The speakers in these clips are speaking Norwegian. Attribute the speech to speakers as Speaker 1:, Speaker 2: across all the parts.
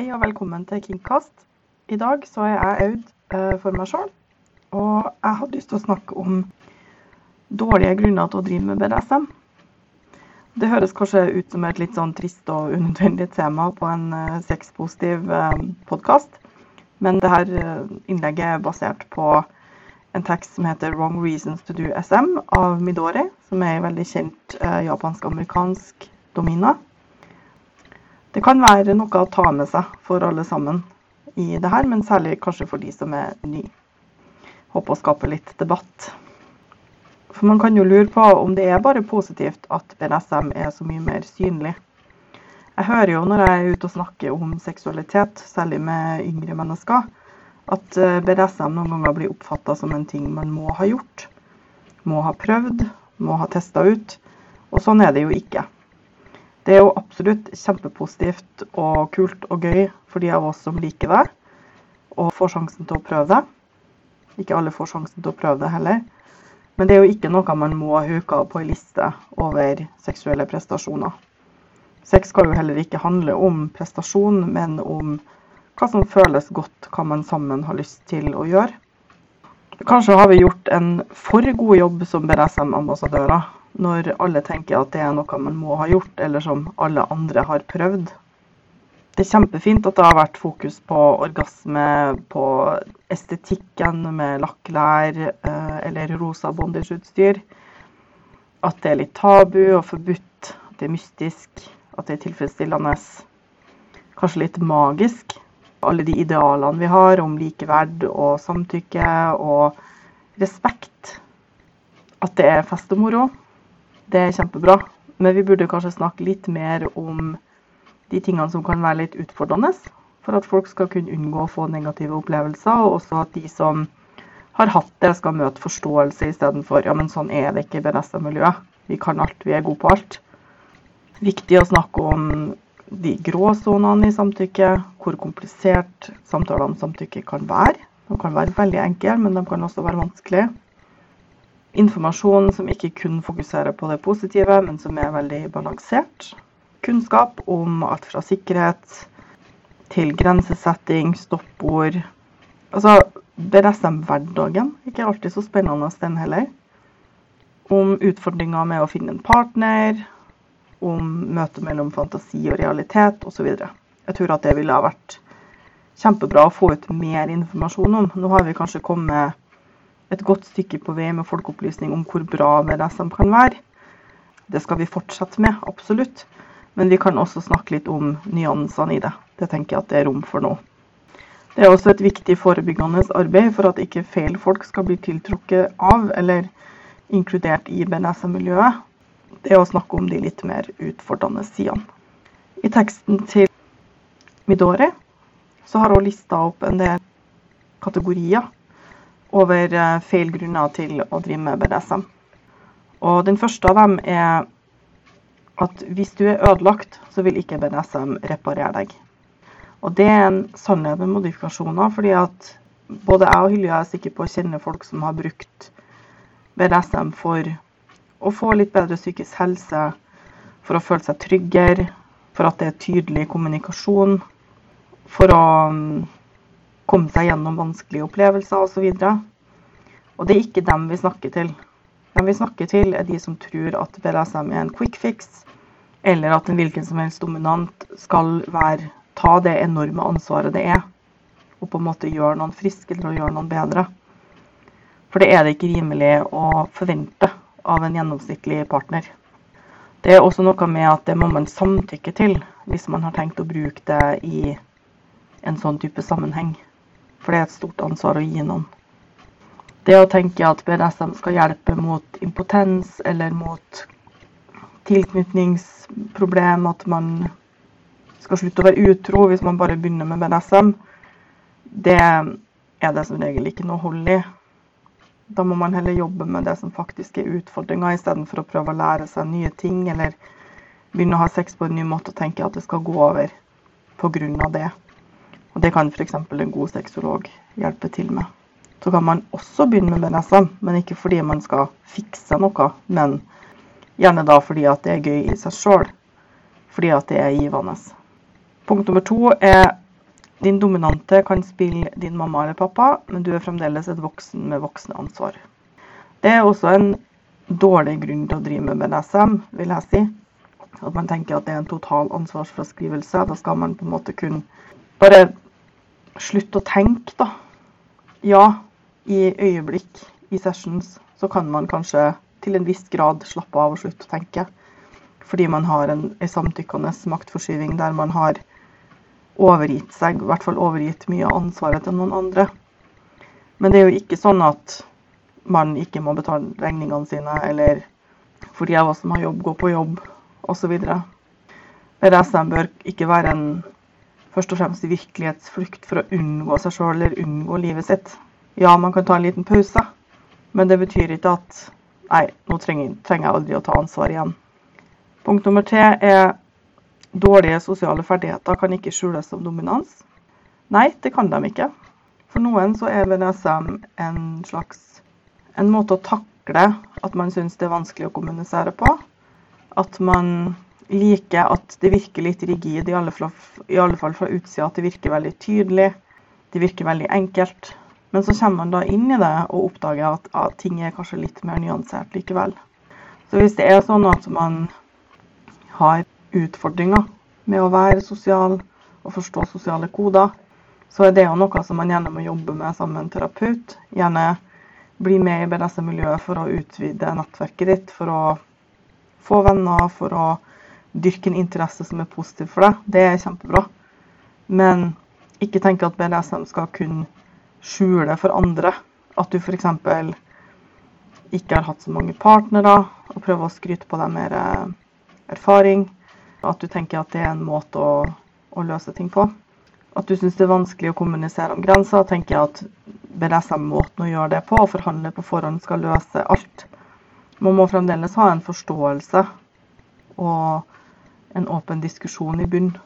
Speaker 1: Hei og velkommen til Kingcast. I dag så er jeg Aud eh, for meg sjøl, og jeg hadde lyst til å snakke om dårlige grunner til å drive med BDSM. Det høres kanskje ut som et litt sånn trist og unødvendig tema på en eh, sexpositiv eh, podkast, men dette innlegget er basert på en tekst som heter 'Wrong Reasons to Do SM' av Midori, som er en veldig kjent japansk-amerikansk domina. Det kan være noe å ta med seg for alle sammen i det her, men særlig kanskje for de som er nye. Håper å skape litt debatt. For man kan jo lure på om det er bare positivt at BDSM er så mye mer synlig. Jeg hører jo når jeg er ute og snakker om seksualitet, særlig med yngre mennesker, at eh, BDSM noen ganger blir oppfatta som en ting man må ha gjort. Må ha prøvd, må ha testa ut. Og sånn er det jo ikke. Det er jo absolutt kjempepositivt og kult og gøy for de av oss som liker det, og får sjansen til å prøve det. Ikke alle får sjansen til å prøve det heller. Men det er jo ikke noe man må huke på ei liste over seksuelle prestasjoner. Sex skal jo heller ikke handle om prestasjon, men om hva som føles godt, hva man sammen har lyst til å gjøre. Kanskje har vi gjort en for god jobb som BDSM-ambassadører når alle tenker at det er noe man må ha gjort, eller som alle andre har prøvd. Det er kjempefint at det har vært fokus på orgasme, på estetikken med lakklær eh, eller rosa bondageutstyr. At det er litt tabu og forbudt, at det er mystisk, at det er tilfredsstillende. Kanskje litt magisk. Alle de idealene vi har om likeverd og samtykke og respekt. At det er fest og moro. Det er kjempebra. Men vi burde kanskje snakke litt mer om de tingene som kan være litt utfordrende. For at folk skal kunne unngå å få negative opplevelser, og også at de som har hatt det, skal møte forståelse istedenfor ja, men sånn er det ikke i BDSM-miljøet. Vi kan alt, vi er gode på alt. Viktig å snakke om de gråsonene i samtykke, hvor komplisert samtaler om samtykke kan være. De kan være veldig enkle, men de kan også være vanskelige informasjon som ikke kun fokuserer på det positive, men som er veldig balansert. Kunnskap om alt fra sikkerhet til grensesetting, stoppord. Altså det er nesten hverdagen. Ikke alltid så spennende, den heller. Om utfordringer med å finne en partner, om møtet mellom fantasi og realitet osv. Jeg tror at det ville ha vært kjempebra å få ut mer informasjon om. Nå har vi kanskje kommet et godt stykke på vei med folkeopplysning om hvor bra BDSM kan være. Det skal vi fortsette med, absolutt. Men vi kan også snakke litt om nyansene i det. Det tenker jeg at det er rom for nå. Det er også et viktig forebyggende arbeid for at ikke feil folk skal bli tiltrukket av eller inkludert i BNSM-miljøet. Det er å snakke om de litt mer utfordrende sidene. I teksten til Midori så har hun lista opp en del kategorier over eh, feil grunner til å drive med BDSM. Og den første av dem er at hvis du er ødelagt, så vil ikke BDSM reparere deg. Og det er en sannhet med modifikasjoner, fordi at både jeg og Hylja er sikre på å kjenne folk som har brukt BDSM for å få litt bedre psykisk helse, for å føle seg tryggere, for at det er tydelig kommunikasjon, for å mm, komme seg gjennom vanskelige opplevelser osv. Og, og det er ikke dem vi snakker til. Dem vi snakker til, er de som tror at BDSM er en quick fix, eller at en hvilken som helst dominant skal være, ta det enorme ansvaret det er, og på en måte gjøre noen friske eller gjøre noen bedre. For det er det ikke rimelig å forvente av en gjennomsnittlig partner. Det er også noe med at det må man samtykke til hvis man har tenkt å bruke det i en sånn type sammenheng. For det er et stort ansvar å gi noen. Det å tenke at BDSM skal hjelpe mot impotens eller mot tilknytningsproblem, at man skal slutte å være utro hvis man bare begynner med BDSM, det er det som regel ikke noe hold i. Da må man heller jobbe med det som faktisk er utfordringa, istedenfor å prøve å lære seg nye ting eller begynne å ha sex på en ny måte og tenke at det skal gå over pga. det. Og Det kan f.eks. en god sexolog hjelpe til med. Så kan man også begynne med BDSM, men ikke fordi man skal fikse noe, men gjerne da fordi at det er gøy i seg sjøl. Fordi at det er givende. Punkt nummer to er din dominante kan spille din mamma eller pappa, men du er fremdeles et voksen med voksne ansvar. Det er også en dårlig grunn til å drive med BDSM, vil jeg si. At man tenker at det er en total ansvarsfraskrivelse. Da skal man på en måte kun bare slutt å tenke, da. Ja, i øyeblikk, i sessions, så kan man kanskje til en viss grad slappe av og slutte å tenke. Fordi man har en, en samtykkende maktforskyving der man har overgitt seg, i hvert fall overgitt mye av ansvaret til noen andre. Men det er jo ikke sånn at man ikke må betale regningene sine, eller for de av oss som har jobb, gå på jobb, osv. BDSM bør ikke være en først og fremst virkelighetsflukt for å unngå seg sjøl eller unngå livet sitt. Ja, man kan ta en liten pause, men det betyr ikke at nei, nå trenger, trenger jeg aldri å ta ansvar igjen. Punkt nummer tre er Dårlige sosiale ferdigheter kan ikke skjules som dominans. Nei, det kan de ikke. For noen så er BDSM en slags en måte å takle at man syns det er vanskelig å kommunisere på. At man liker at det virker litt rigid, i alle fall, i alle fall fra utsida. At det virker veldig tydelig. Det virker veldig enkelt. Men så kommer man da inn i det og oppdager at, at ting er kanskje litt mer nyansert likevel. Så hvis det er sånn at man har utfordringer med å være sosial og forstå sosiale koder, så er det jo noe som man gjerne må jobbe med sammen med en terapeut. Gjerne bli med i BDSM-miljøet for å utvide nettverket ditt, for å få venner, for å dyrke en interesse som er positiv for deg. Det er kjempebra. Men ikke tenk at BDSM skal kunne skjule for andre at du f.eks. ikke har hatt så mange partnere, og prøve å skryte på deg mer eh, erfaring. At du tenker at det er en måte å, å løse ting på. At du syns det er vanskelig å kommunisere om grenser, tenker jeg at BDSM-måten å gjøre det på, og forhandle på forhånd, skal løse alt. Man må fremdeles ha en forståelse og en åpen diskusjon i bunn.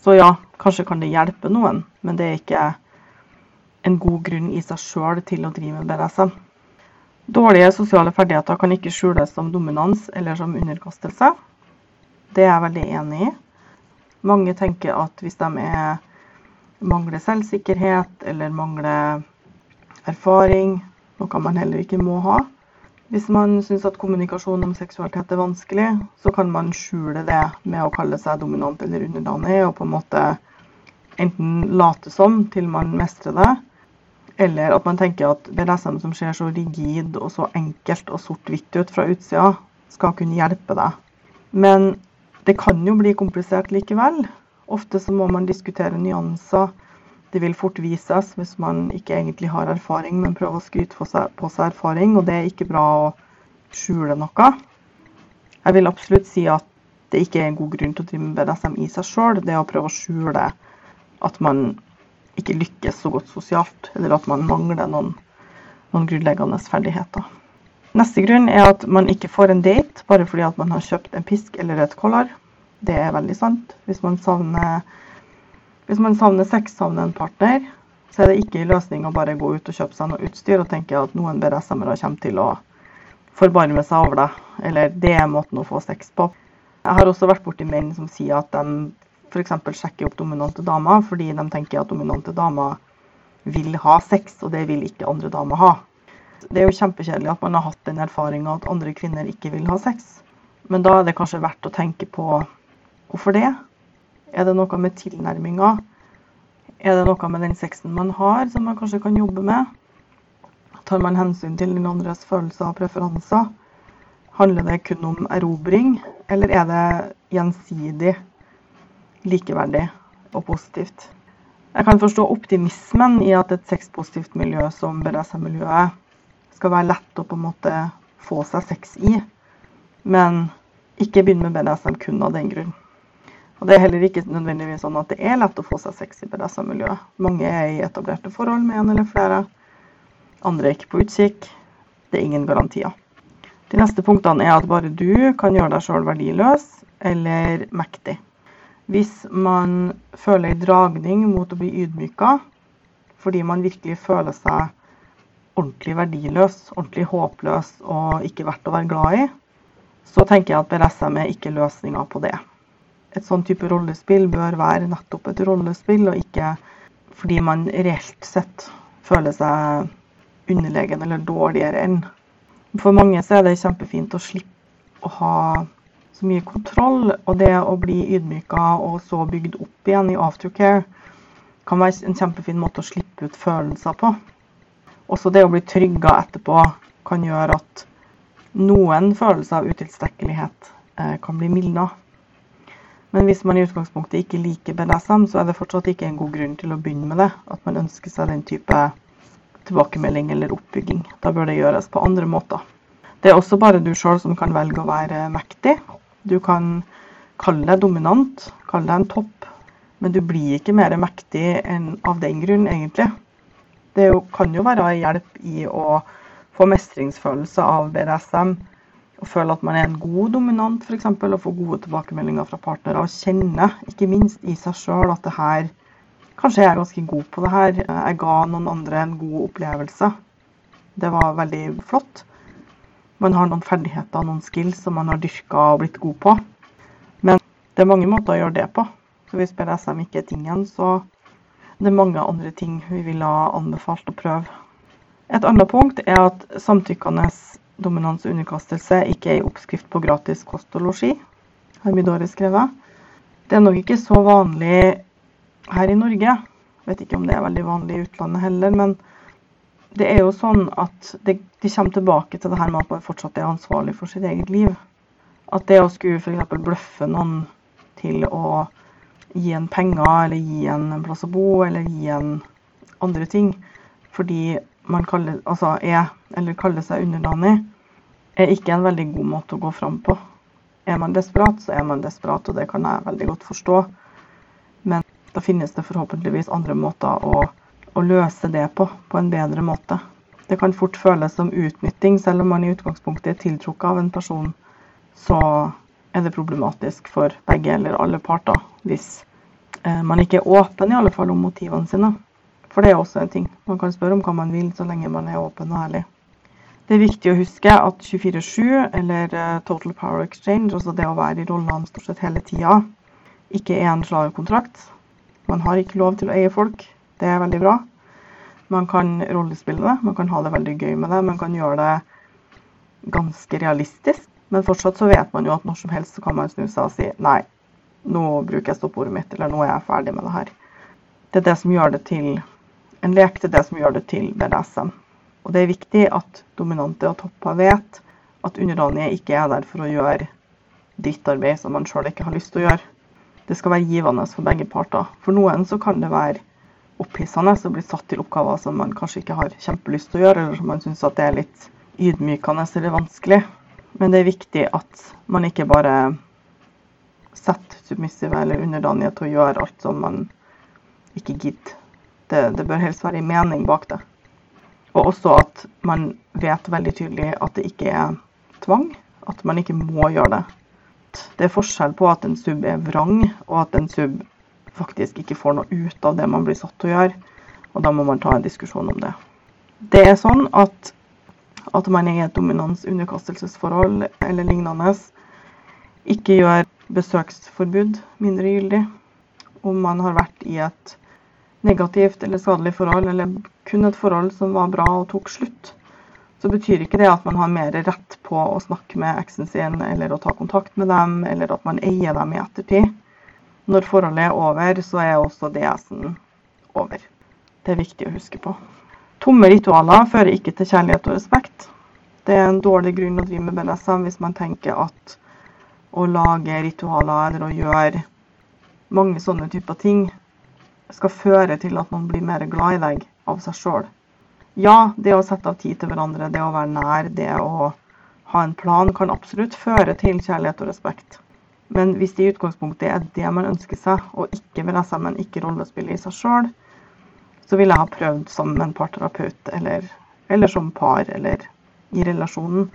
Speaker 1: Så ja, kanskje kan det hjelpe noen, men det er ikke en god grunn i seg sjøl til å drive med BDSM. Dårlige sosiale ferdigheter kan ikke skjules som dominans eller som underkastelse. Det er jeg veldig enig i. Mange tenker at hvis de er, mangler selvsikkerhet eller mangler erfaring, noe man heller ikke må ha Hvis man syns at kommunikasjon om seksualitet er vanskelig, så kan man skjule det med å kalle seg dominant eller underdanig og på en måte enten late som til man mestrer det, eller at man tenker at BDSM som ser så rigid og så enkelt og sort-hvitt ut fra utsida, skal kunne hjelpe deg. Men det kan jo bli komplisert likevel. Ofte så må man diskutere nyanser. Det vil fort vises hvis man ikke egentlig har erfaring, men prøver å skryte på seg, erfaring. Og det er ikke bra å skjule noe. Jeg vil absolutt si at det ikke er en god grunn til å drive med BDSM i seg sjøl. Det å prøve å skjule at man ikke lykkes så godt sosialt, eller at man mangler noen, noen grunnleggende ferdigheter. Neste grunn er at man ikke får en date bare fordi at man har kjøpt en pisk eller et collar. Det er veldig sant. Hvis man savner, hvis man savner sex, savner en partner, så er det ikke en løsning å bare gå ut og kjøpe seg noe utstyr og tenke at noen BDSM-ere kommer til å forbarme seg over deg, eller det er måten å få sex på. Jeg har også vært borti menn som sier at de f.eks. sjekker opp dominante damer fordi de tenker at dominante damer vil ha sex, og det vil ikke andre damer ha. Det er jo kjempekjedelig at man har hatt den erfaringa at andre kvinner ikke vil ha sex. Men da er det kanskje verdt å tenke på hvorfor det? Er det noe med tilnærminga? Er det noe med den sexen man har som man kanskje kan jobbe med? Tar man hensyn til den andres følelser og preferanser? Handler det kun om erobring, eller er det gjensidig likeverdig og positivt? Jeg kan forstå optimismen i at et sexpositivt miljø som BDSM-miljøet skal være lett å på en måte få seg sex i. Men ikke begynn med BDSM kun av den grunn. Og Det er heller ikke nødvendigvis sånn at det er lett å få seg sex i BDSM-miljøet. Mange er i etablerte forhold med en eller flere. Andre er ikke på utkikk. Det er ingen garantier. De neste punktene er at bare du kan gjøre deg sjøl verdiløs eller mektig. Hvis man føler en dragning mot å bli ydmyka fordi man virkelig føler seg ordentlig verdiløs, ordentlig håpløs og ikke verdt å være glad i, så tenker jeg at BDSM er ikke løsninga på det. Et sånn type rollespill bør være nettopp et rollespill, og ikke fordi man reelt sett føler seg underlegen eller dårligere enn. For mange så er det kjempefint å slippe å ha så mye kontroll, og det å bli ydmyka og så bygd opp igjen i aftercare kan være en kjempefin måte å slippe ut følelser på. Også det å bli trygga etterpå kan gjøre at noen følelser av utilstrekkelighet eh, kan bli mildna. Men hvis man i utgangspunktet ikke liker BDSM, så er det fortsatt ikke en god grunn til å begynne med det. At man ønsker seg den type tilbakemelding eller oppbygging. Da bør det gjøres på andre måter. Det er også bare du sjøl som kan velge å være mektig. Du kan kalle deg dominant, kalle deg en topp, men du blir ikke mer mektig enn av den grunn, egentlig det kan jo være hjelp i å få mestringsfølelse av BDSM. Og føle at man er en god dominant, f.eks. Og få gode tilbakemeldinger fra partnere. Og kjenne, ikke minst i seg sjøl, at det her Kanskje jeg er ganske god på det her. Jeg ga noen andre en god opplevelse. Det var veldig flott. Man har noen ferdigheter, noen skills som man har dyrka og blitt god på. Men det er mange måter å gjøre det på. Så hvis BDSM ikke er tingen, så det er mange andre ting vi ville ha anbefalt å prøve. Et annet punkt er at samtykkende dominans og underkastelse ikke er en oppskrift på gratis kost og losji, har Midori skrevet. Det er nok ikke så vanlig her i Norge. Jeg vet ikke om det er veldig vanlig i utlandet heller. Men det er jo sånn at det, de kommer tilbake til det her med at man fortsatt er ansvarlig for sitt eget liv. At det å skulle f.eks. bløffe noen til å gi en penger, eller gi en plass å bo, eller gi en andre ting. Fordi man kaller, altså er, eller kaller seg underdanig, er ikke en veldig god måte å gå fram på. Er man desperat, så er man desperat, og det kan jeg veldig godt forstå. Men da finnes det forhåpentligvis andre måter å, å løse det på, på en bedre måte. Det kan fort føles som utnytting, selv om man i utgangspunktet er tiltrukket av en person. Så er det problematisk for begge eller alle parter hvis eh, man ikke er åpen i alle fall om motivene sine. For det er også en ting. Man kan spørre om hva man vil så lenge man er åpen og ærlig. Det er viktig å huske at 24-7 eller eh, Total Power Exchange, altså det å være i rollene stort sett hele tida, ikke er en slavekontrakt. Man har ikke lov til å eie folk. Det er veldig bra. Man kan rollespille det, man kan ha det veldig gøy med det. Man kan gjøre det ganske realistisk. Men fortsatt så vet man jo at når som helst så kan man snu seg og si nei, nå bruker jeg stoppordet mitt, eller nå er jeg ferdig med det her. Det er det som gjør det til en lek, det er det som gjør det til BDSM. Og det er viktig at dominante og topper vet at underdanige ikke er der for å gjøre drittarbeid som man sjøl ikke har lyst til å gjøre. Det skal være givende for begge parter. For noen så kan det være opphissende å bli satt til oppgaver som man kanskje ikke har kjempelyst til å gjøre, eller som man syns det er litt ydmykende eller vanskelig. Men det er viktig at man ikke bare setter submissive eller underdanige til å gjøre alt som man ikke gidder. Det, det bør helst være en mening bak det. Og også at man vet veldig tydelig at det ikke er tvang. At man ikke må gjøre det. Det er forskjell på at en sub er vrang, og at en sub faktisk ikke får noe ut av det man blir satt til å gjøre. Og da må man ta en diskusjon om det. Det er sånn at at man i et dominans-underkastelsesforhold eller lignende, ikke gjør besøksforbud mindre gyldig. Om man har vært i et negativt eller skadelig forhold, eller kun et forhold som var bra og tok slutt, så betyr ikke det at man har mer rett på å snakke med eksen sin eller å ta kontakt med dem, eller at man eier dem i ettertid. Når forholdet er over, så er også DS-en over. Det er viktig å huske på. Tomme ritualer fører ikke til kjærlighet og respekt. Det er en dårlig grunn å drive med BDSM hvis man tenker at å lage ritualer eller å gjøre mange sånne typer ting skal føre til at man blir mer glad i deg av seg sjøl. Ja, det å sette av tid til hverandre, det å være nær, det å ha en plan, kan absolutt føre til kjærlighet og respekt. Men hvis det i utgangspunktet er det man ønsker seg, og ikke vil BDSM-en, ikke rollespillet i seg sjøl, så vil jeg ha prøvd som en parterapeut eller, eller som par eller i relasjonen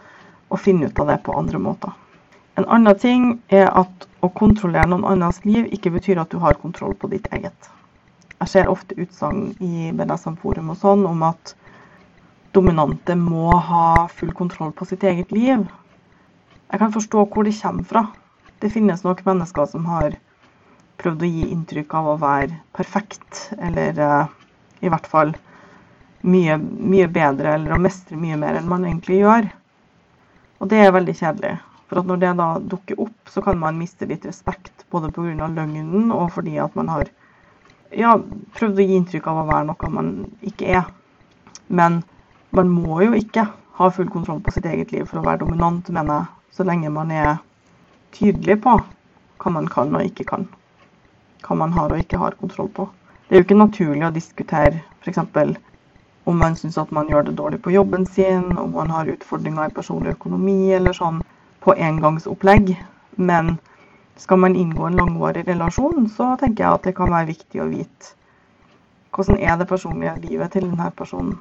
Speaker 1: å finne ut av det på andre måter. En annen ting er at å kontrollere noen annens liv ikke betyr at du har kontroll på ditt eget. Jeg ser ofte utsagn i BDSM-forum og sånn om at dominante må ha full kontroll på sitt eget liv. Jeg kan forstå hvor det kommer fra. Det finnes nok mennesker som har prøvd å gi inntrykk av å være perfekt, eller uh, i hvert fall mye, mye, bedre, eller å mestre mye mer enn man egentlig gjør. Og det er veldig kjedelig. For når det da dukker opp, så kan man miste litt respekt, både pga. løgnen og fordi at man har ja, prøvd å gi inntrykk av å være noe man ikke er. Men man må jo ikke ha full kontroll på sitt eget liv for å være dominant, mener jeg. Så lenge man er tydelig på hva man kan og ikke kan. Hva man har og ikke har kontroll på. Det er jo ikke naturlig å diskutere f.eks. om man syns at man gjør det dårlig på jobben sin, om man har utfordringer i personlig økonomi eller sånn på engangsopplegg. Men skal man inngå en langvarig relasjon, så tenker jeg at det kan være viktig å vite hvordan er det personlige livet til denne personen.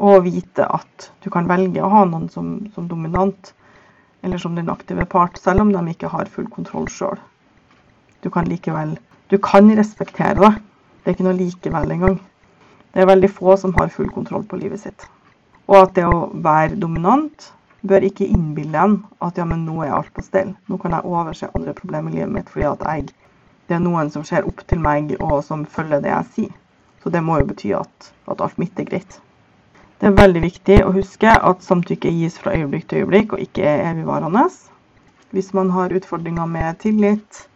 Speaker 1: Og vite at du kan velge å ha noen som, som dominant eller som den aktive part, selv om de ikke har full kontroll sjøl. Du kan likevel Du kan respektere det. Det er ikke noe likevel engang. Det er veldig få som har full kontroll på livet sitt. Og at det å være dominant bør ikke innbille en at ja, men nå er alt på stell. Nå kan jeg overse andre problemer i livet mitt fordi at jeg, det er noen som ser opp til meg og som følger det jeg sier. Så det må jo bety at, at alt mitt er greit. Det er veldig viktig å huske at samtykke gis fra øyeblikk til øyeblikk og ikke er evigvarende. Hvis man har utfordringer med tillit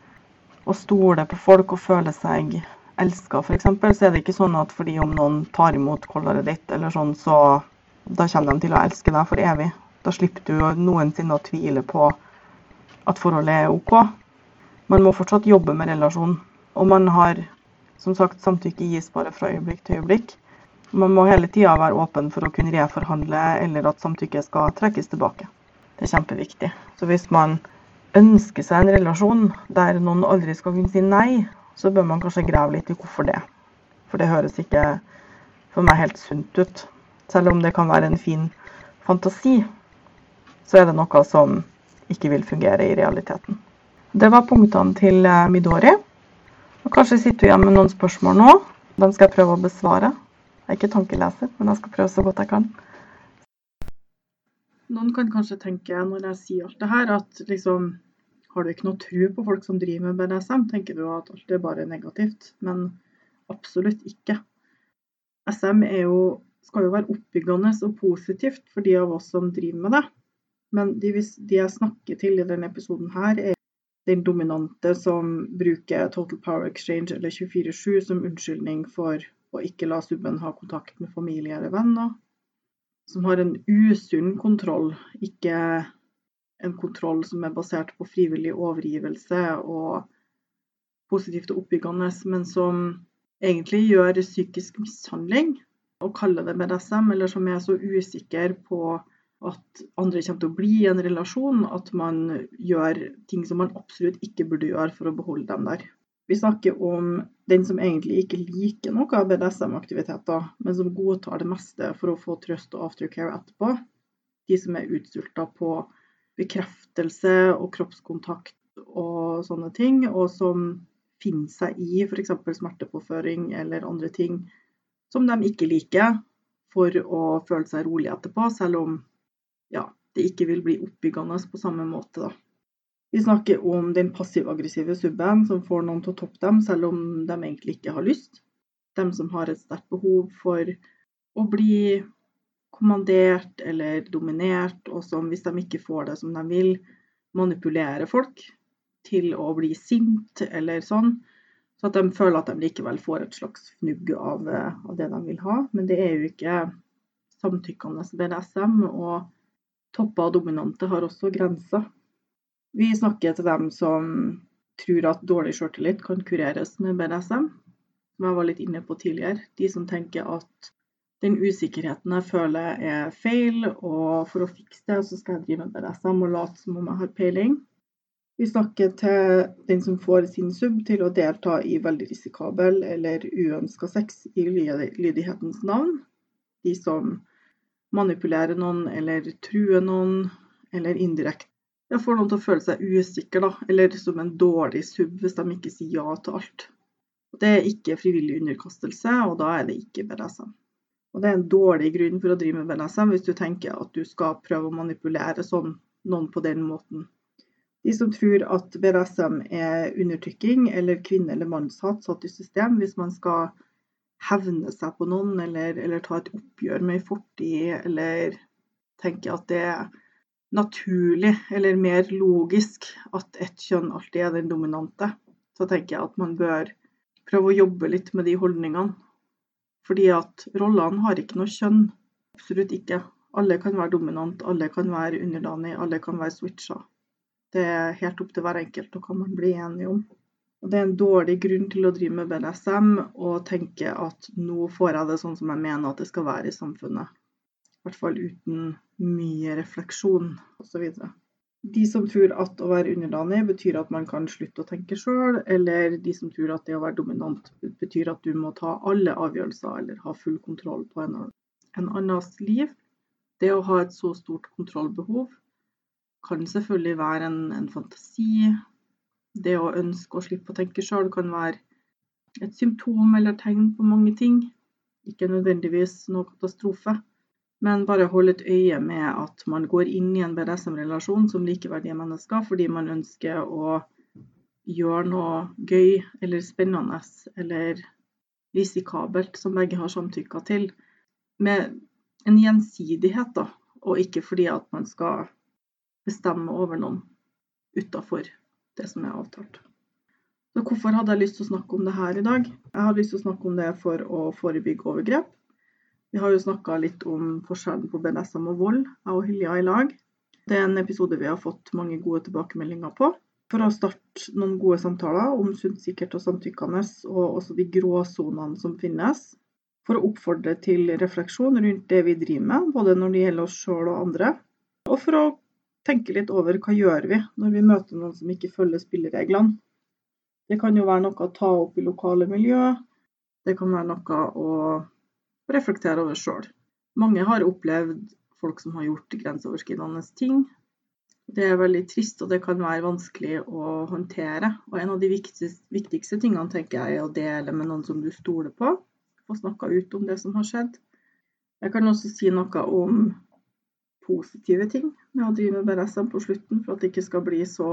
Speaker 1: og stoler på folk og føler seg elska f.eks., så er det ikke sånn at fordi om noen tar imot kollaret ditt, eller sånn, så da kommer de til å elske deg for evig. Da slipper du noensinne å tvile på at forholdet er OK. Man må fortsatt jobbe med relasjonen. Og man har som sagt samtykke gis bare fra øyeblikk til øyeblikk. Man må hele tida være åpen for å kunne reforhandle eller at samtykket skal trekkes tilbake. Det er kjempeviktig. Så hvis man ønsker seg en relasjon der noen aldri skal kunne si nei, så bør man kanskje grave litt i hvorfor det. For det høres ikke for meg helt sunt ut. Selv om det kan være en fin fantasi, så er det noe som ikke vil fungere i realiteten. Det var punktene til eh, Midori. Og kanskje sitter du igjen med noen spørsmål nå. De skal jeg prøve å besvare. Jeg er ikke tankeleser, men jeg skal prøve så godt jeg kan. Noen kan kanskje tenke når jeg sier alt det her, at liksom Har du ikke noe tro på folk som driver med BDSM? Tenker du at alt er bare negativt? Men absolutt ikke. SM jo, skal jo være oppbyggende og positivt for de av oss som driver med det. Men de, de jeg snakker til i denne episoden her, er den dominante som bruker Total Power Exchange eller 24-7 som unnskyldning for å ikke la subben ha kontakt med familie eller venner. Som har en usunn kontroll, ikke en kontroll som er basert på frivillig overgivelse og positivt og oppbyggende, men som egentlig gjør psykisk mishandling og kaller det BDSM, eller som er så usikker på at andre kommer til å bli i en relasjon, at man gjør ting som man absolutt ikke burde gjøre for å beholde dem der. Vi snakker om den som egentlig ikke liker noe av BDSM-aktiviteter, men som godtar det meste for å få trøst og aftercare etterpå. De som er utsulta på bekreftelse og kroppskontakt og sånne ting, og som finner seg i f.eks. smertepåføring eller andre ting som de ikke liker, for å føle seg rolig etterpå, selv om ja, det ikke vil bli oppbyggende på samme måte. da. Vi snakker om den passiv-aggressive subben som får noen til å toppe dem, selv om de egentlig ikke har lyst. De som har et sterkt behov for å bli kommandert eller dominert, og som hvis de ikke får det som de vil, manipulerer folk til å bli sint eller sånn. Så at de føler at de likevel får et slags fnugg av, av det de vil ha. Men det er jo ikke samtykkende BDSM, og topper og dominante har også grenser. Vi snakker til dem som tror at dårlig sjøltillit kan kureres med BDSM, som jeg var litt inne på tidligere. De som tenker at den usikkerheten jeg føler er feil, og for å fikse det, så skal jeg drive med BDSM og late som om jeg har peiling. Vi snakker til den som får sin sub til å delta i veldig risikabel eller uønska sex i lydighetens navn. De som manipulerer noen eller true noen, eller indirekte ja, får noen til å føle seg usikker, da, eller som en dårlig sub hvis de ikke sier ja til alt. Det er ikke frivillig underkastelse, og da er det ikke BDSM. Og det er en dårlig grunn for å drive med BDSM hvis du tenker at du skal prøve å manipulere sånn, noen på den måten. De som tror at BDSM er undertrykking eller kvinne- eller mannshat satt i system hvis man skal hevne seg på noen eller, eller ta et oppgjør med ei fortid, eller tenke at det er naturlig eller mer logisk at ett kjønn alltid er den dominante, så tenker jeg at man bør prøve å jobbe litt med de holdningene. Fordi at rollene har ikke noe kjønn. Absolutt ikke. Alle kan være dominant, alle kan være underdanig, alle kan være switcha. Det er helt opp til hver enkelt og hva man blir enige om. Og Det er en dårlig grunn til å drive med BDSM og tenke at nå får jeg det sånn som jeg mener at det skal være i samfunnet. I hvert fall uten mye refleksjon osv. De som tror at å være underdanig betyr at man kan slutte å tenke sjøl, eller de som tror at det å være dominant betyr at du må ta alle avgjørelser eller ha full kontroll på en, en annens liv. Det å ha et så stort kontrollbehov kan selvfølgelig være en, en fantasi. Det å ønske å slippe å tenke sjøl kan være et symptom eller tegn på mange ting. Ikke nødvendigvis noe katastrofe. Men bare hold et øye med at man går inn i en BDSM-relasjon som likeverdige mennesker fordi man ønsker å gjøre noe gøy eller spennende eller risikabelt som begge har samtykka til. Med en gjensidighet, da, og ikke fordi at man skal bestemme over noen utafor det som er avtalt. Så hvorfor hadde jeg lyst til å snakke om det her i dag? Jeg hadde lyst til å snakke om det for å forebygge overgrep. Vi har jo snakka litt om forskjellen på BDSM og vold, jeg og Hilja i lag. Det er en episode vi har fått mange gode tilbakemeldinger på. For å starte noen gode samtaler om sunt, sikkert og samtykkende, og også de gråsonene som finnes. For å oppfordre til refleksjon rundt det vi driver med, både når det gjelder oss sjøl og andre. Og for å tenke litt over hva gjør vi når vi møter noen som ikke følger spillereglene. Det kan jo være noe å ta opp i lokale miljø. Det kan være noe å reflektere over sjøl. Mange har opplevd folk som har gjort grenseoverskridende ting. Det er veldig trist, og det kan være vanskelig å håndtere. Og en av de viktigste, viktigste tingene tenker jeg er å dele med noen som du stoler på. Få snakka ut om det som har skjedd. Jeg kan også si noe om positive ting med å drive med BDSM på slutten, for at det ikke skal bli så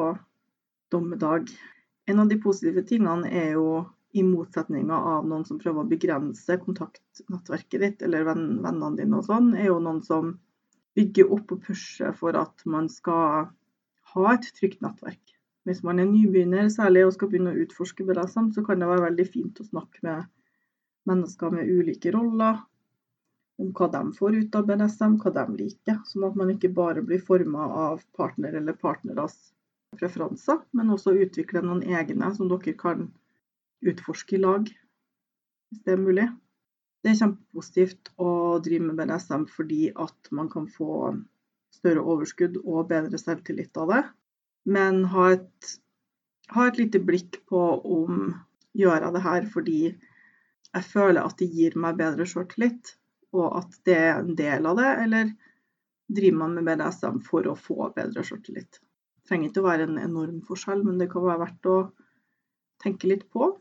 Speaker 1: dommedag. En av de positive tingene er jo i motsetninga av noen som prøver å begrense kontaktnettverket ditt eller vennene dine og sånn, er jo noen som bygger opp og pusher for at man skal ha et trygt nettverk. Hvis man er nybegynner særlig og skal begynne å utforske BDSM, så kan det være veldig fint å snakke med mennesker med ulike roller, om hva de får ut av BDSM, hva de liker. Sånn at man ikke bare blir forma av partner eller partneres preferanser, men også utvikle noen egne som dere kan utforske i lag, hvis det er mulig. Det er kjempepositivt å drive med BDSM fordi at man kan få større overskudd og bedre selvtillit av det. Men ha et, ha et lite blikk på om gjør jeg det her fordi jeg føler at det gir meg bedre selvtillit, og at det er en del av det, eller driver man med BDSM for å få bedre sjøltillit? Det trenger ikke å være en enorm forskjell, men det kan være verdt å tenke litt på.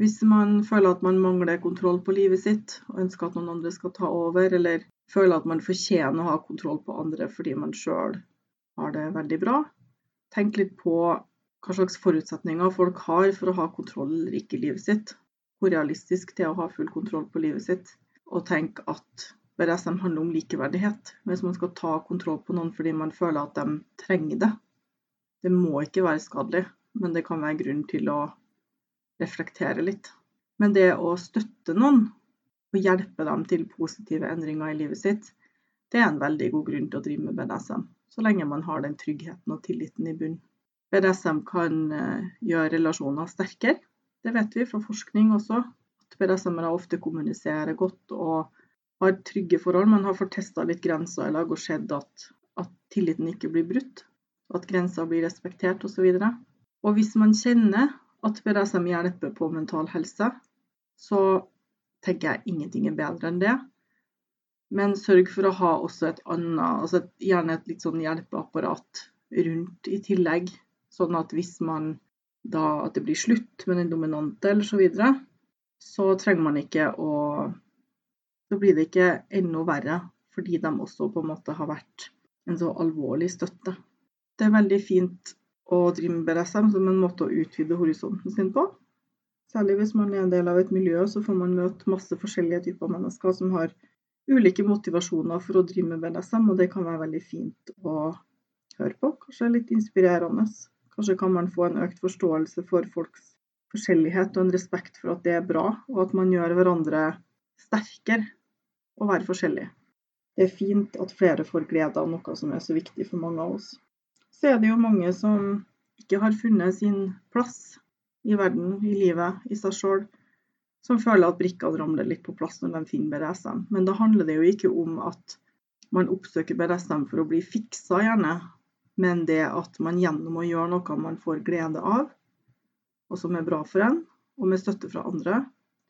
Speaker 1: Hvis man føler at man mangler kontroll på livet sitt og ønsker at noen andre skal ta over, eller føler at man fortjener å ha kontroll på andre fordi man sjøl har det veldig bra, tenk litt på hva slags forutsetninger folk har for å ha kontroll eller ikke i livet sitt. Hvor realistisk det er å ha full kontroll på livet sitt. Og tenk at BDSM handler om likeverdighet. Hvis man skal ta kontroll på noen fordi man føler at de trenger det. Det må ikke være skadelig, men det kan være grunn til å reflektere litt. Men det å støtte noen og hjelpe dem til positive endringer i livet sitt, det er en veldig god grunn til å drive med BDSM, så lenge man har den tryggheten og tilliten i bunn. BDSM kan eh, gjøre relasjoner sterkere, det vet vi fra forskning også. At BDSM-ere ofte kommuniserer godt og har trygge forhold. men har fått testa litt grenser i lag og sett at, at tilliten ikke blir brutt. at grenser blir respektert osv. Og, så og hvis man kjenner at BDSM hjelper på mental helse, så tenker jeg ingenting er bedre enn det. Men sørg for å ha også et annet, altså gjerne et litt sånn hjelpeapparat rundt i tillegg. Sånn at hvis man da at det blir slutt med den dominante eller så videre, så trenger man ikke å Så blir det ikke enda verre fordi de også på en måte har vært en så alvorlig støtte. Det er veldig fint å drive med BDSM som en måte å utvide horisonten sin på. Særlig hvis man er en del av et miljø, så får man møte masse forskjellige typer mennesker som har ulike motivasjoner for å drive med BDSM, og det kan være veldig fint å høre på. Kanskje litt inspirerende. Kanskje kan man få en økt forståelse for folks forskjellighet og en respekt for at det er bra, og at man gjør hverandre sterkere å være forskjellig. Det er fint at flere får glede av noe som er så viktig for mange av oss. Så er det jo mange som ikke har funnet sin plass i verden, i livet, i seg sjøl, som føler at brikkene ramler litt på plass når de finner BDSM. Men da handler det jo ikke om at man oppsøker BDSM for å bli fiksa, gjerne, men det at man gjennom å gjøre noe man får glede av, og som er bra for en, og med støtte fra andre,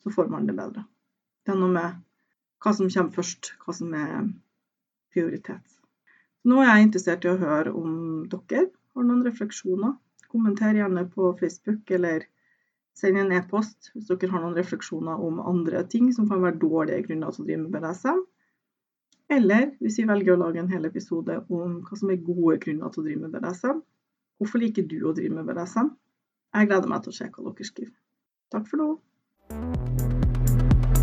Speaker 1: så får man det bedre. Det er noe med hva som kommer først, hva som er prioritet. Nå er jeg interessert i å høre om dere har noen refleksjoner. Kommenter gjerne på Facebook, eller send en e-post hvis dere har noen refleksjoner om andre ting som kan være dårlige grunner til å drive med BDSM. Eller hvis vi velger å lage en hel episode om hva som er gode grunner til å drive med BDSM. Hvorfor liker du å drive med BDSM? Jeg gleder meg til å se hva dere skriver. Takk for nå.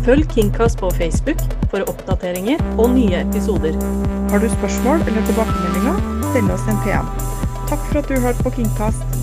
Speaker 2: Følg Kingcast på Facebook for oppdateringer og nye episoder.
Speaker 1: Har du spørsmål eller tilbakemeldinger, send oss en PM. Takk for at du hørte på Kingcast.